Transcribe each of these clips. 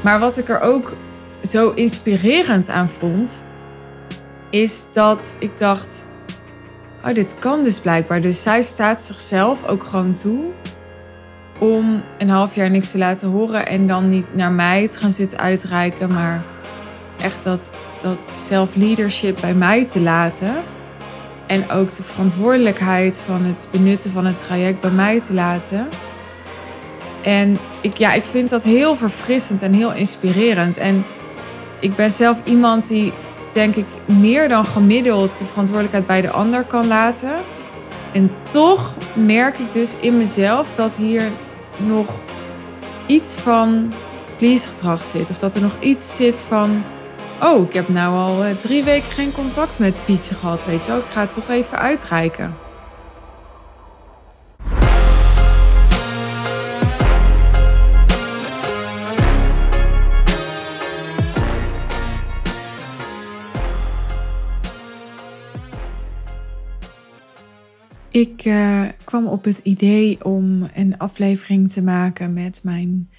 Maar wat ik er ook zo inspirerend aan vond, is dat ik dacht: oh, dit kan dus blijkbaar. Dus zij staat zichzelf ook gewoon toe om een half jaar niks te laten horen en dan niet naar mij te gaan zitten uitreiken, maar echt dat, dat self-leadership bij mij te laten. En ook de verantwoordelijkheid van het benutten van het traject bij mij te laten. En ik, ja, ik vind dat heel verfrissend en heel inspirerend. En ik ben zelf iemand die, denk ik, meer dan gemiddeld de verantwoordelijkheid bij de ander kan laten. En toch merk ik dus in mezelf dat hier nog iets van please gedrag zit. Of dat er nog iets zit van Oh, ik heb nou al eh, drie weken geen contact met Pietje gehad, weet je wel. Ik ga het toch even uitreiken. Ik uh, kwam op het idee om een aflevering te maken met mijn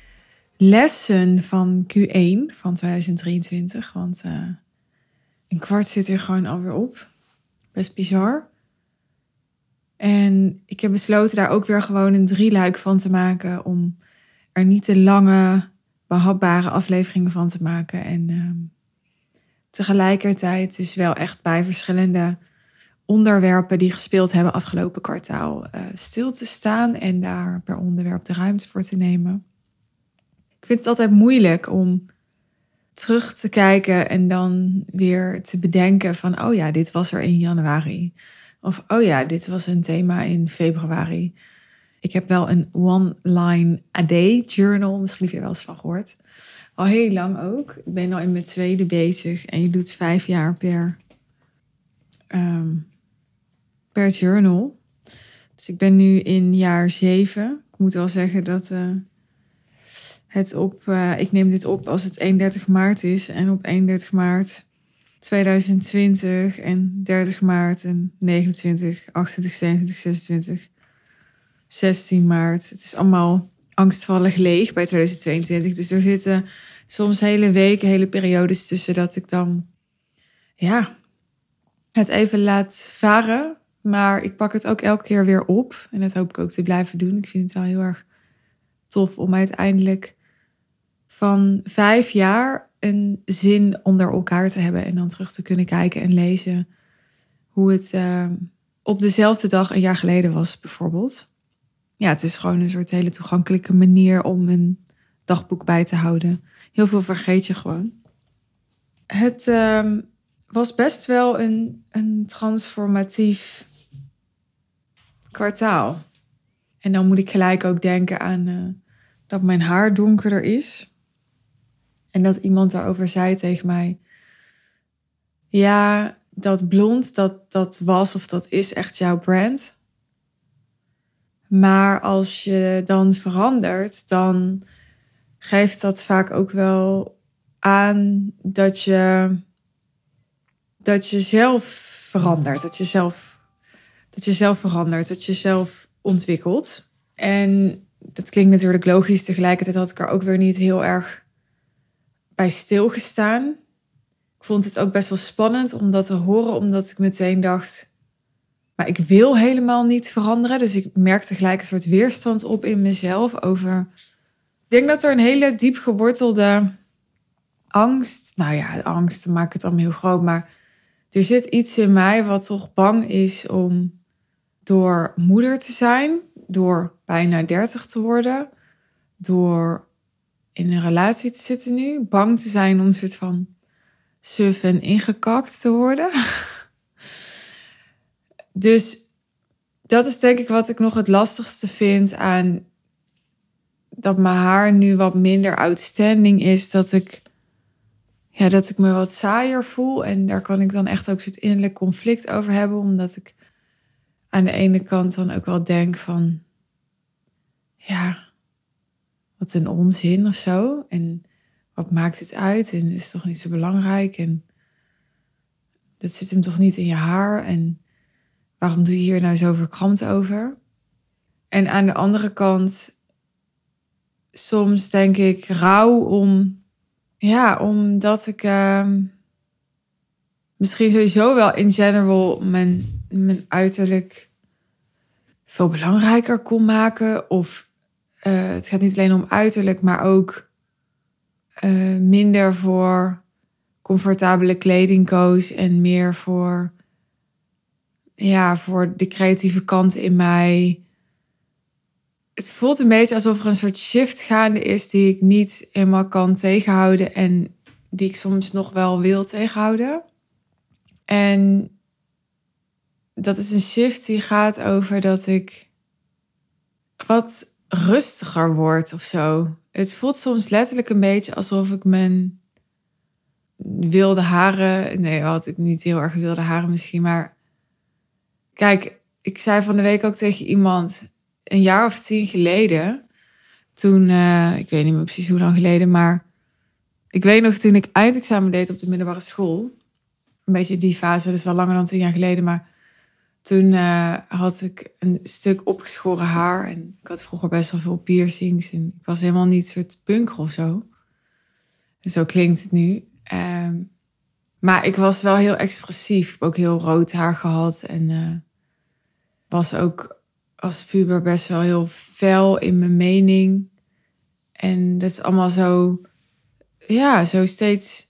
lessen van Q1 van 2023. Want uh, een kwart zit er gewoon alweer op. Best bizar. En ik heb besloten daar ook weer gewoon een drieluik van te maken. Om er niet te lange, behapbare afleveringen van te maken. En uh, tegelijkertijd dus wel echt bij verschillende onderwerpen die gespeeld hebben afgelopen kwartaal uh, stil te staan. En daar per onderwerp de ruimte voor te nemen. Ik vind het altijd moeilijk om terug te kijken en dan weer te bedenken van, oh ja, dit was er in januari. Of, oh ja, dit was een thema in februari. Ik heb wel een one-line a day journal, misschien heb je er wel eens van gehoord. Al heel lang ook. Ik ben al in mijn tweede bezig en je doet vijf jaar per, um, per journal. Dus ik ben nu in jaar zeven. Ik moet wel zeggen dat uh, het op, uh, ik neem dit op als het 31 maart is. En op 31 maart 2020 en 30 maart en 29, 28, 27, 26, 16 maart. Het is allemaal angstvallig leeg bij 2022. Dus er zitten soms hele weken, hele periodes tussen dat ik dan, ja, het even laat varen. Maar ik pak het ook elke keer weer op. En dat hoop ik ook te blijven doen. Ik vind het wel heel erg tof om uiteindelijk van vijf jaar een zin onder elkaar te hebben en dan terug te kunnen kijken en lezen hoe het uh, op dezelfde dag een jaar geleden was, bijvoorbeeld. Ja, het is gewoon een soort hele toegankelijke manier om een dagboek bij te houden. Heel veel vergeet je gewoon. Het uh, was best wel een, een transformatief kwartaal. En dan moet ik gelijk ook denken aan uh, dat mijn haar donkerder is. En dat iemand daarover zei tegen mij: Ja, dat blond, dat, dat was of dat is echt jouw brand. Maar als je dan verandert, dan geeft dat vaak ook wel aan dat je, dat je zelf verandert. Dat je zelf, dat je zelf verandert, dat je zelf ontwikkelt. En dat klinkt natuurlijk logisch. Tegelijkertijd had ik er ook weer niet heel erg bij stilgestaan. Ik vond het ook best wel spannend om dat te horen, omdat ik meteen dacht, maar ik wil helemaal niet veranderen. Dus ik merkte gelijk een soort weerstand op in mezelf over. Ik denk dat er een hele diep gewortelde angst, nou ja, angst maakt het allemaal heel groot, maar er zit iets in mij wat toch bang is om door moeder te zijn, door bijna dertig te worden, door in een relatie te zitten nu. Bang te zijn om een soort van suf en ingekakt te worden. dus dat is denk ik wat ik nog het lastigste vind aan dat mijn haar nu wat minder outstanding is. Dat ik, ja, dat ik me wat saaier voel. En daar kan ik dan echt ook soort innerlijk conflict over hebben. Omdat ik aan de ene kant dan ook wel denk van... Ja, wat een onzin of zo. En wat maakt het uit? En is toch niet zo belangrijk? En dat zit hem toch niet in je haar? En waarom doe je hier nou zo verkrampt over? En aan de andere kant, soms denk ik rouw om ja, omdat ik ehm, misschien sowieso wel in general mijn, mijn uiterlijk veel belangrijker kon maken. Of uh, het gaat niet alleen om uiterlijk, maar ook uh, minder voor comfortabele kleding koos en meer voor, ja, voor de creatieve kant in mij. Het voelt een beetje alsof er een soort shift gaande is die ik niet helemaal kan tegenhouden en die ik soms nog wel wil tegenhouden. En dat is een shift die gaat over dat ik wat rustiger word of zo. Het voelt soms letterlijk een beetje alsof ik mijn wilde haren. Nee, had ik niet heel erg wilde haren misschien, maar. Kijk, ik zei van de week ook tegen iemand, een jaar of tien geleden. Toen, uh, ik weet niet meer precies hoe lang geleden, maar. Ik weet nog toen ik eindexamen deed op de middelbare school. Een beetje die fase, is wel langer dan tien jaar geleden, maar. Toen uh, had ik een stuk opgeschoren haar. En ik had vroeger best wel veel piercings. En ik was helemaal niet soort punker of zo. Zo klinkt het nu. Um, maar ik was wel heel expressief. Ik heb ook heel rood haar gehad. En uh, was ook als puber best wel heel fel in mijn mening. En dat is allemaal zo, ja, zo steeds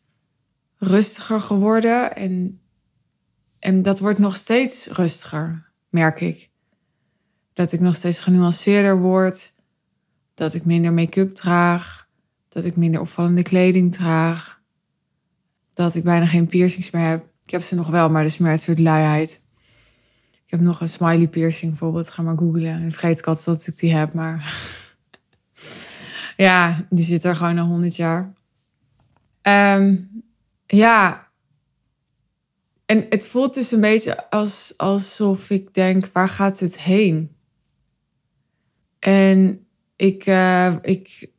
rustiger geworden. En en dat wordt nog steeds rustiger, merk ik. Dat ik nog steeds genuanceerder word. Dat ik minder make-up draag. Dat ik minder opvallende kleding draag. Dat ik bijna geen piercings meer heb. Ik heb ze nog wel, maar dat is meer een soort luiheid. Ik heb nog een smiley piercing bijvoorbeeld. Ga maar googlen. En vergeet ik altijd dat ik die heb, maar... ja, die zit er gewoon al honderd jaar. Um, ja, en het voelt dus een beetje als, alsof ik denk, waar gaat het heen? En ik, uh, ik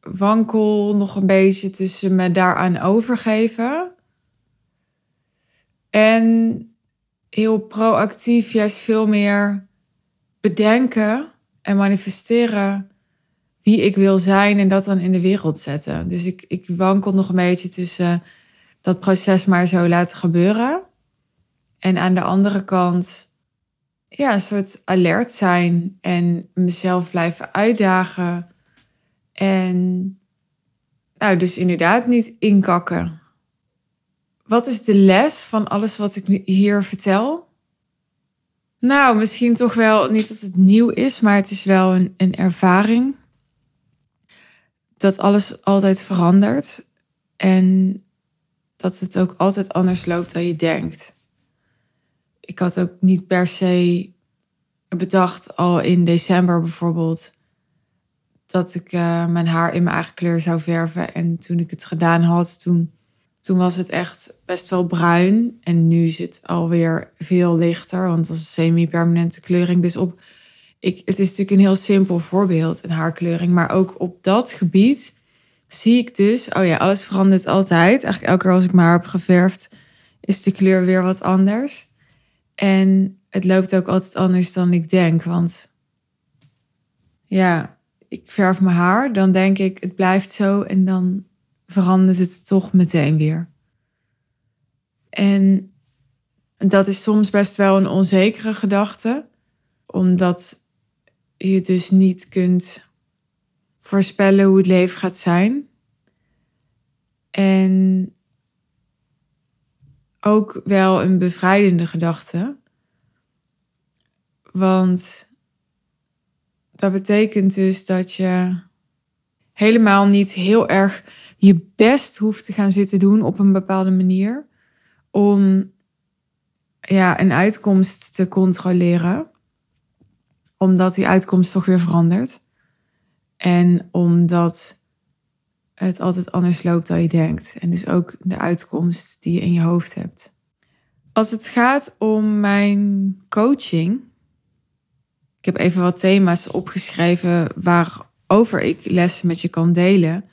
wankel nog een beetje tussen me daaraan overgeven. En heel proactief juist veel meer bedenken en manifesteren wie ik wil zijn en dat dan in de wereld zetten. Dus ik, ik wankel nog een beetje tussen dat proces maar zo laten gebeuren. En aan de andere kant, ja, een soort alert zijn en mezelf blijven uitdagen. En nou, dus inderdaad niet inkakken. Wat is de les van alles wat ik hier vertel? Nou, misschien toch wel niet dat het nieuw is, maar het is wel een, een ervaring. Dat alles altijd verandert. En dat het ook altijd anders loopt dan je denkt. Ik had ook niet per se bedacht al in december bijvoorbeeld dat ik uh, mijn haar in mijn eigen kleur zou verven. En toen ik het gedaan had, toen, toen was het echt best wel bruin. En nu is het alweer veel lichter, want dat is een semi-permanente kleuring. Dus op, ik, het is natuurlijk een heel simpel voorbeeld, een haarkleuring. Maar ook op dat gebied zie ik dus, oh ja, alles verandert altijd. Eigenlijk elke keer als ik maar heb geverfd, is de kleur weer wat anders. En het loopt ook altijd anders dan ik denk. Want ja, ik verf mijn haar, dan denk ik het blijft zo en dan verandert het toch meteen weer. En dat is soms best wel een onzekere gedachte, omdat je dus niet kunt voorspellen hoe het leven gaat zijn. En ook wel een bevrijdende gedachte. Want dat betekent dus dat je helemaal niet heel erg je best hoeft te gaan zitten doen op een bepaalde manier om ja, een uitkomst te controleren. Omdat die uitkomst toch weer verandert. En omdat het altijd anders loopt dan je denkt. En dus ook de uitkomst die je in je hoofd hebt. Als het gaat om mijn coaching. Ik heb even wat thema's opgeschreven waarover ik lessen met je kan delen.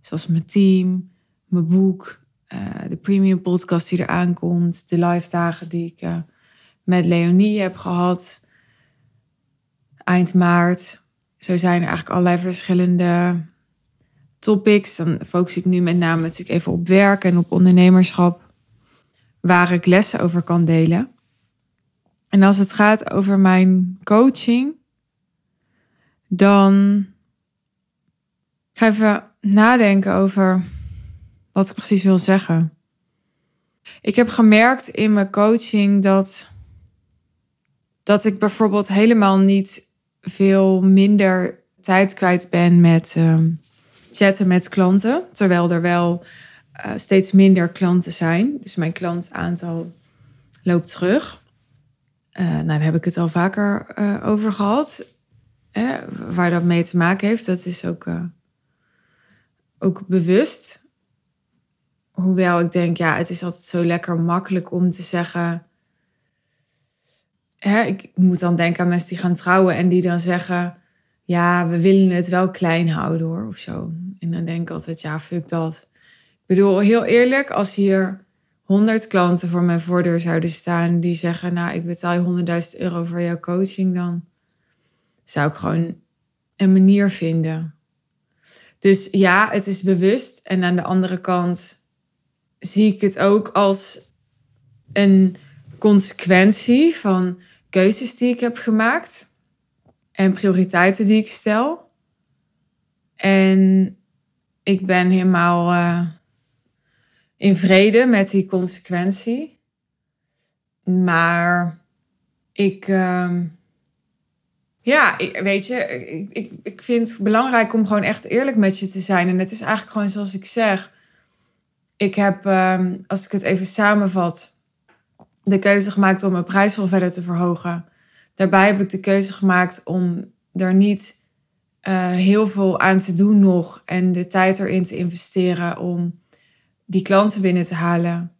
Zoals mijn team, mijn boek, uh, de premium podcast die er aankomt, de live dagen die ik uh, met Leonie heb gehad eind maart. Zo zijn er eigenlijk allerlei verschillende topics. Dan focus ik nu met name natuurlijk even op werk en op ondernemerschap. Waar ik lessen over kan delen. En als het gaat over mijn coaching, dan ga even nadenken over wat ik precies wil zeggen. Ik heb gemerkt in mijn coaching dat, dat ik bijvoorbeeld helemaal niet veel minder tijd kwijt ben met uh, chatten met klanten. Terwijl er wel uh, steeds minder klanten zijn. Dus mijn klantaantal loopt terug. Uh, nou, daar heb ik het al vaker uh, over gehad. Waar dat mee te maken heeft, dat is ook, ook bewust. Hoewel ik denk, ja, het is altijd zo lekker makkelijk om te zeggen. Hè, ik moet dan denken aan mensen die gaan trouwen en die dan zeggen: Ja, we willen het wel klein houden hoor, of zo. En dan denk ik altijd: Ja, fuck dat. Ik bedoel, heel eerlijk, als hier 100 klanten voor mijn voordeur zouden staan die zeggen: Nou, ik betaal je 100.000 euro voor jouw coaching, dan zou ik gewoon een manier vinden. Dus ja, het is bewust. En aan de andere kant zie ik het ook als een consequentie van keuzes die ik heb gemaakt en prioriteiten die ik stel. En ik ben helemaal uh, in vrede met die consequentie. Maar ik, uh, ja, ik, weet je, ik, ik, ik vind het belangrijk om gewoon echt eerlijk met je te zijn. En het is eigenlijk gewoon zoals ik zeg ik heb, ehm, als ik het even samenvat, de keuze gemaakt om mijn prijs wel verder te verhogen. Daarbij heb ik de keuze gemaakt om er niet uh, heel veel aan te doen nog en de tijd erin te investeren om die klanten binnen te halen.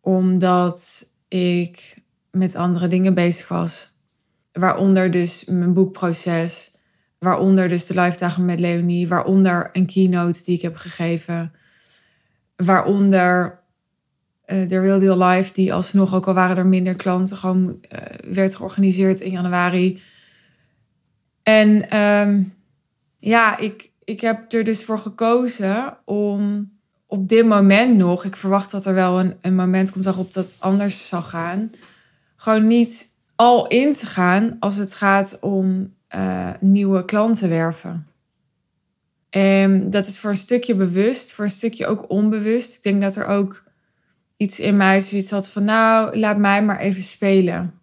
Omdat ik met andere dingen bezig was. Waaronder dus mijn boekproces. Waaronder dus de live dagen met Leonie. Waaronder een keynote die ik heb gegeven Waaronder de Real Deal Live, die alsnog, ook al waren er minder klanten, gewoon uh, werd georganiseerd in januari. En um, ja, ik, ik heb er dus voor gekozen om op dit moment nog, ik verwacht dat er wel een, een moment komt waarop dat anders zal gaan, gewoon niet al in te gaan als het gaat om uh, nieuwe klanten werven. En dat is voor een stukje bewust, voor een stukje ook onbewust. Ik denk dat er ook iets in mij zoiets had van, nou, laat mij maar even spelen.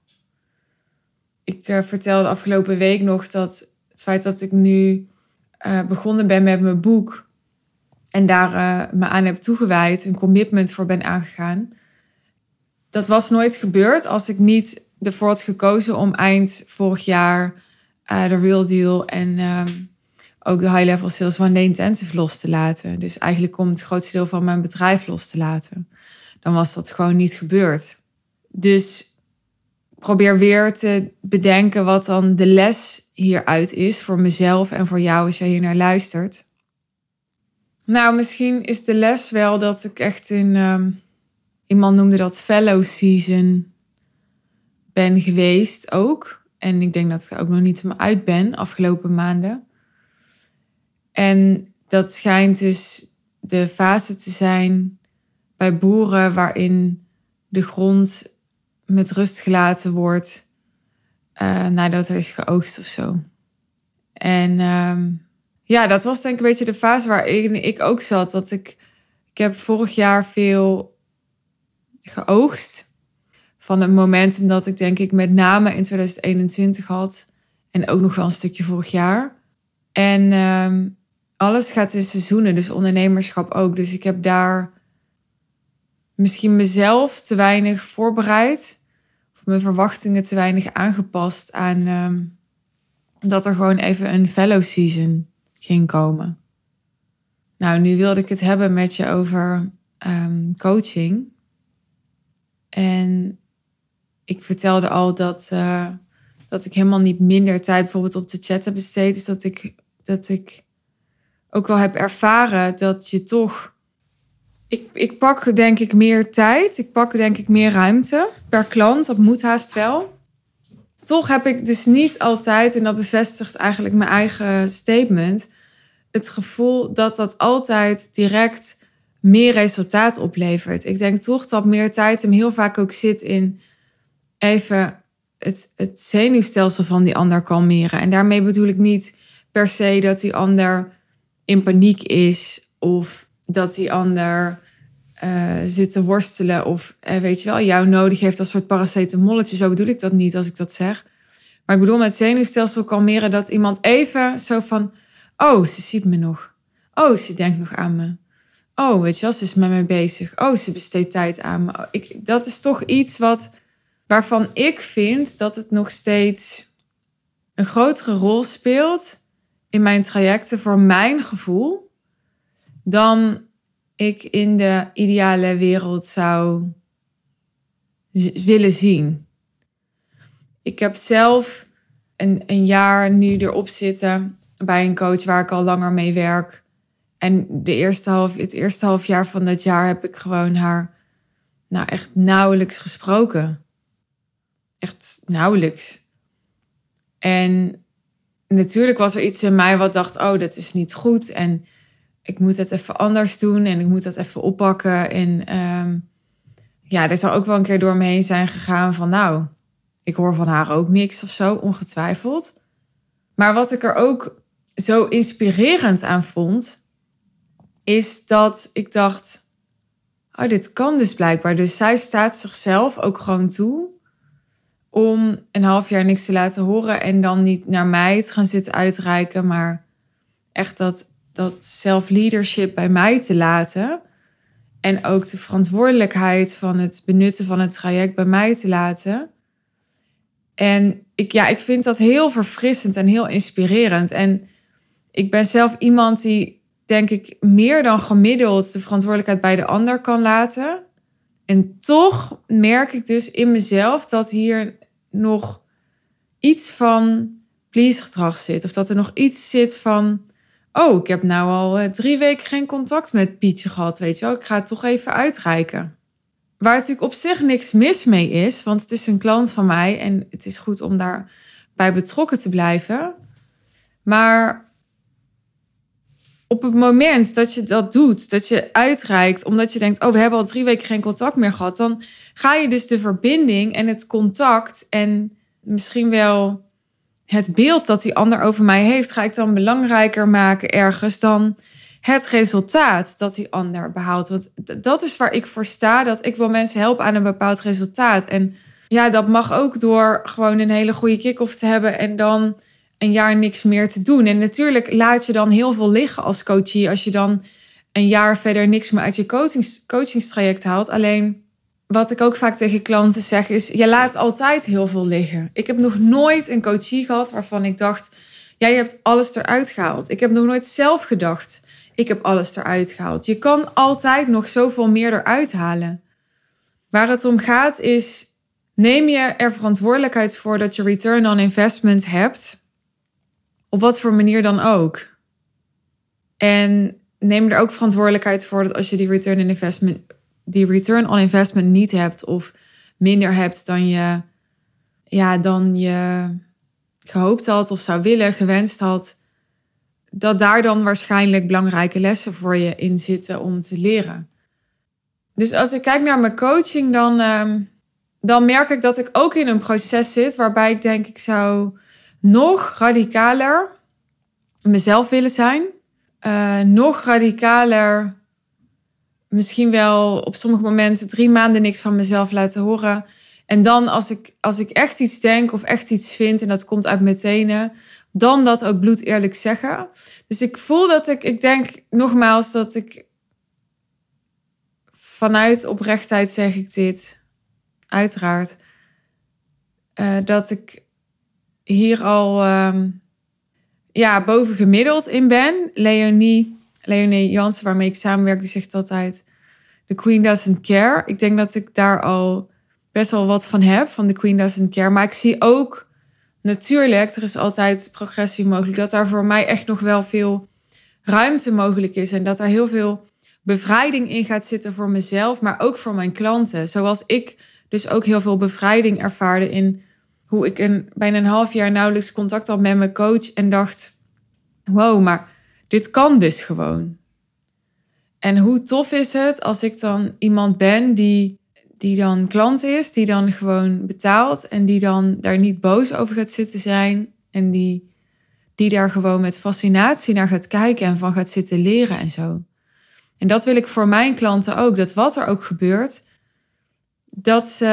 Ik uh, vertelde afgelopen week nog dat het feit dat ik nu uh, begonnen ben met mijn boek en daar uh, me aan heb toegewijd, een commitment voor ben aangegaan. Dat was nooit gebeurd als ik niet ervoor had gekozen om eind vorig jaar de Real Deal en ehm, ook de high-level sales one day intensive los te laten. Dus eigenlijk om het grootste deel van mijn bedrijf los te laten. Dan was dat gewoon niet gebeurd. Dus probeer weer te bedenken wat dan de les hieruit is voor mezelf en voor jou als jij hier naar luistert. Nou, misschien is de les wel dat ik echt in, um, iemand noemde dat fellow season ben geweest ook. En ik denk dat ik er ook nog niet uit ben afgelopen maanden. En dat schijnt dus de fase te zijn bij boeren waarin de grond met rust gelaten wordt uh, nadat er is geoogst of zo. En uh, ja, dat was denk ik een beetje de fase waarin ik ook zat. Dat ik, ik heb vorig jaar veel geoogst. Van het momentum dat ik denk ik met name in 2021 had. En ook nog wel een stukje vorig jaar. En uh, alles gaat in seizoenen, dus ondernemerschap ook. Dus ik heb daar misschien mezelf te weinig voorbereid. Of mijn verwachtingen te weinig aangepast aan um, dat er gewoon even een fellow season ging komen. Nou, nu wilde ik het hebben met je over um, coaching. En ik vertelde al dat, uh, dat ik helemaal niet minder tijd bijvoorbeeld op de chat heb besteed. Dus dat ik, dat ik ook wel heb ervaren dat je toch. Ik, ik pak denk ik meer tijd. Ik pak denk ik meer ruimte per klant. Dat moet haast wel. Toch heb ik dus niet altijd, en dat bevestigt eigenlijk mijn eigen statement, het gevoel dat dat altijd direct meer resultaat oplevert. Ik denk toch dat meer tijd hem heel vaak ook zit in even het, het zenuwstelsel van die ander kalmeren. En daarmee bedoel ik niet per se dat die ander in paniek is of dat die ander uh, zit te worstelen of uh, weet je wel, jou nodig heeft als soort paracetamolletje. Zo bedoel ik dat niet als ik dat zeg. Maar ik bedoel met zenuwstelsel kalmeren dat iemand even zo van, oh, ze ziet me nog. Oh, ze denkt nog aan me. Oh, weet je wel, ze is met mij bezig. Oh, ze besteedt tijd aan me. Ik, dat is toch iets wat, waarvan ik vind dat het nog steeds een grotere rol speelt in mijn trajecten voor mijn gevoel dan ik in de ideale wereld zou willen zien. Ik heb zelf een, een jaar nu erop zitten bij een coach waar ik al langer mee werk. En de eerste half, het eerste half jaar van dat jaar heb ik gewoon haar nou echt nauwelijks gesproken. Echt nauwelijks. En natuurlijk was er iets in mij wat dacht, oh, dat is niet goed. En ik moet het even anders doen en ik moet dat even oppakken. En um, ja, er zou ook wel een keer door me heen zijn gegaan van, nou, ik hoor van haar ook niks of zo, ongetwijfeld. Maar wat ik er ook zo inspirerend aan vond, is dat ik dacht, oh, dit kan dus blijkbaar. Dus zij staat zichzelf ook gewoon toe om een half jaar niks te laten horen en dan niet naar mij te gaan zitten uitreiken, maar echt dat, dat self-leadership bij mij te laten. En ook de verantwoordelijkheid van het benutten van het traject bij mij te laten. En ik, ja, ik vind dat heel verfrissend en heel inspirerend. En ik ben zelf iemand die, denk ik, meer dan gemiddeld de verantwoordelijkheid bij de ander kan laten. En toch merk ik dus in mezelf dat hier nog iets van please gedrag zit. Of dat er nog iets zit van, oh, ik heb nou al eh, drie weken geen contact met Pietje gehad, weet je wel. Ik ga het toch even uitreiken. Waar natuurlijk op zich niks mis mee is, want het is een klant van mij en het is goed om daarbij betrokken te blijven. Maar op het moment dat je dat doet, dat je uitreikt, omdat je denkt, oh, we hebben al drie weken geen contact meer gehad, dan ga je dus de verbinding en het contact en misschien wel het beeld dat die ander over mij heeft, ga ik dan belangrijker maken ergens dan het resultaat dat die ander behaalt. Want dat is waar ik voor sta, dat ik wil mensen helpen aan een bepaald resultaat. En ja, dat mag ook door gewoon een hele goede kick-off te hebben en dan een jaar niks meer te doen. En natuurlijk laat je dan heel veel liggen als coachie als je dan een jaar verder niks meer uit je coachings, coachingstraject haalt. Alleen wat ik ook vaak tegen klanten zeg is, je laat altijd heel veel liggen. Ik heb nog nooit een coachie gehad waarvan ik dacht, jij hebt alles eruit gehaald. Ik heb nog nooit zelf gedacht, ik heb alles eruit gehaald. Je kan altijd nog zoveel meer eruit halen. Waar het om gaat is, neem je er verantwoordelijkheid voor dat je return on investment hebt. Op wat voor manier dan ook. En neem er ook verantwoordelijkheid voor dat als je die return on investment, die return on investment niet hebt of minder hebt dan je, ja, dan je gehoopt had of zou willen, gewenst had, dat daar dan waarschijnlijk belangrijke lessen voor je in zitten om te leren. Dus als ik kijk naar mijn coaching, dan, ehm, dan merk ik dat ik ook in een proces zit waarbij ik denk ik zou nog radicaler mezelf willen zijn. Uh, nog radicaler, misschien wel op sommige momenten drie maanden niks van mezelf laten horen. En dan als ik, als ik echt iets denk of echt iets vind en dat komt uit mijn tenen, dan dat ook bloed eerlijk zeggen. Dus ik voel dat ik, ik denk nogmaals dat ik vanuit oprechtheid zeg ik dit, uiteraard, uh, dat ik hier al um, ja, boven gemiddeld in ben. Leonie, Leonie Jansen, waarmee ik samenwerk, die zegt altijd: The Queen doesn't care. Ik denk dat ik daar al best wel wat van heb, van de Queen doesn't care. Maar ik zie ook natuurlijk, er is altijd progressie mogelijk, dat daar voor mij echt nog wel veel ruimte mogelijk is en dat er heel veel bevrijding in gaat zitten voor mezelf, maar ook voor mijn klanten. Zoals ik dus ook heel veel bevrijding ervaarde in hoe ik een, bijna een half jaar nauwelijks contact had met mijn coach en dacht: wow, maar dit kan dus gewoon. En hoe tof is het als ik dan iemand ben die, die dan klant is, die dan gewoon betaalt en die dan daar niet boos over gaat zitten zijn en die, die daar gewoon met fascinatie naar gaat kijken en van gaat zitten leren en zo. En dat wil ik voor mijn klanten ook, dat wat er ook gebeurt, dat ze,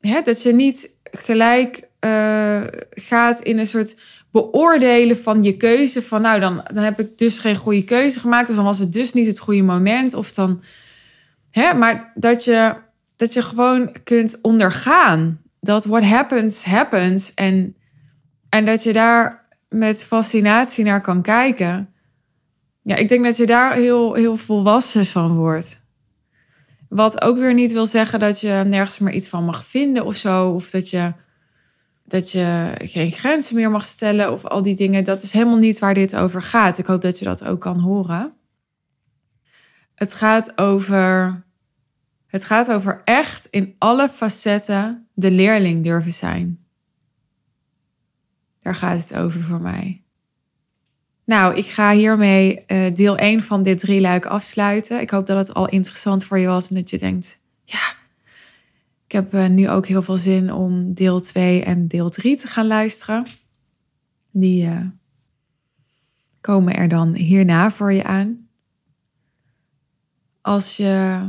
hè, dat je niet gelijk uh, gaat in een soort beoordelen van je keuze. Van nou, dan, dan heb ik dus geen goede keuze gemaakt. Dus dan was het dus niet het goede moment. Of dan. Hè, maar dat je, dat je gewoon kunt ondergaan. Dat what happens, happens. En, en dat je daar met fascinatie naar kan kijken. Ja, ik denk dat je daar heel, heel volwassen van wordt. Wat ook weer niet wil zeggen dat je nergens meer iets van mag vinden of zo. Of dat je dat je geen grenzen meer mag stellen of al die dingen. Dat is helemaal niet waar dit over gaat. Ik hoop dat je dat ook kan horen. Het gaat over, het gaat over echt in alle facetten de leerling durven zijn. Daar gaat het over voor mij. Nou, ik ga hiermee uh, deel 1 van dit drie luik afsluiten. Ik hoop dat het al interessant voor je was en dat je denkt, ja, ik heb uh, nu ook heel veel zin om deel 2 en deel 3 te gaan luisteren. Die uh, komen er dan hierna voor je aan. Als je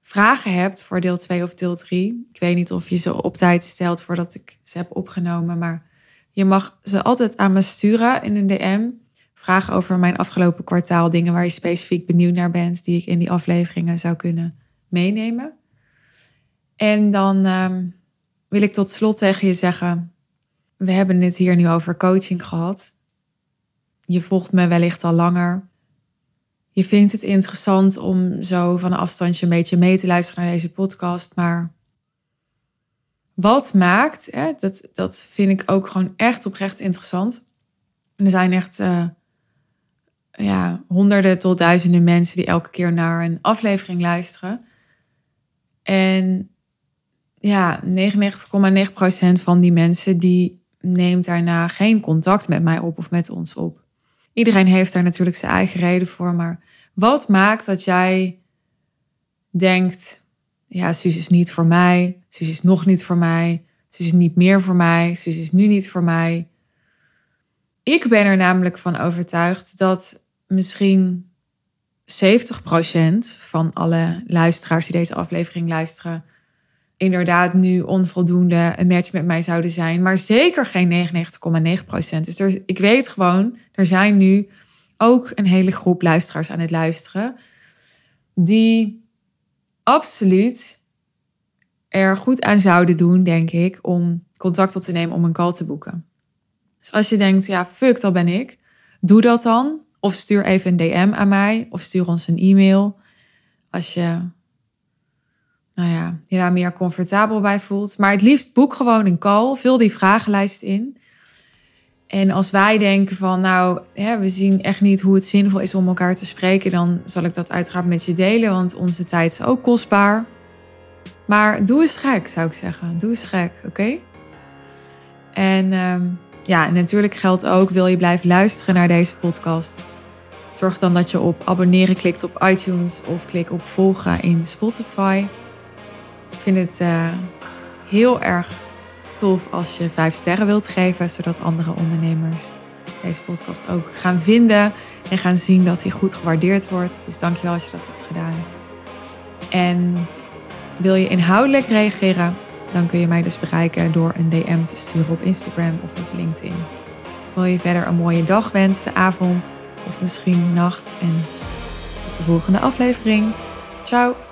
vragen hebt voor deel 2 of deel 3, ik weet niet of je ze op tijd stelt voordat ik ze heb opgenomen, maar je mag ze altijd aan me sturen in een DM. Vragen over mijn afgelopen kwartaal, dingen waar je specifiek benieuwd naar bent, die ik in die afleveringen zou kunnen meenemen. En dan um, wil ik tot slot tegen je zeggen: we hebben het hier nu over coaching gehad. Je volgt me wellicht al langer. Je vindt het interessant om zo van een afstandje een beetje mee te luisteren naar deze podcast. Maar wat maakt, hè, dat, dat vind ik ook gewoon echt oprecht interessant. Er zijn echt uh, ja, honderden tot duizenden mensen die elke keer naar een aflevering luisteren. En ja, 99,9% van die mensen die neemt daarna geen contact met mij op of met ons op. Iedereen heeft daar natuurlijk zijn eigen reden voor, maar wat maakt dat jij denkt, ja, Suus is niet voor mij, Suus is nog niet voor mij, Suus is niet meer voor mij, Suus is nu niet voor mij. Ik ben er namelijk van overtuigd dat misschien 70% van alle luisteraars die deze aflevering luisteren, inderdaad nu onvoldoende een match met mij zouden zijn. Maar zeker geen 99,9 procent. Dus er, ik weet gewoon, er zijn nu ook een hele groep luisteraars aan het luisteren. Die absoluut er goed aan zouden doen, denk ik, om contact op te nemen om een call te boeken. Dus als je denkt, ja, fuck, dat ben ik. Doe dat dan. Of stuur even een DM aan mij. Of stuur ons een e-mail. Als je nou ja, je daar meer comfortabel bij voelt. Maar het liefst boek gewoon een call. Vul die vragenlijst in. En als wij denken van, nou, hè, we zien echt niet hoe het zinvol is om elkaar te spreken, dan zal ik dat uiteraard met je delen, want onze tijd is ook kostbaar. Maar doe eens gek, zou ik zeggen. Doe eens gek, oké? En um, ja, natuurlijk geldt ook, wil je blijven luisteren naar deze podcast? Zorg dan dat je op abonneren klikt op iTunes of klik op volgen in Spotify. Ik vind het uh, heel erg tof als je vijf sterren wilt geven, zodat andere ondernemers deze podcast ook gaan vinden en gaan zien dat hij goed gewaardeerd wordt. Dus dankjewel als je dat hebt gedaan. En wil je inhoudelijk reageren, dan kun je mij dus bereiken door een DM te sturen op Instagram of op LinkedIn. Wil je verder een mooie dag wensen, avond of misschien nacht en tot de volgende aflevering. Ciao!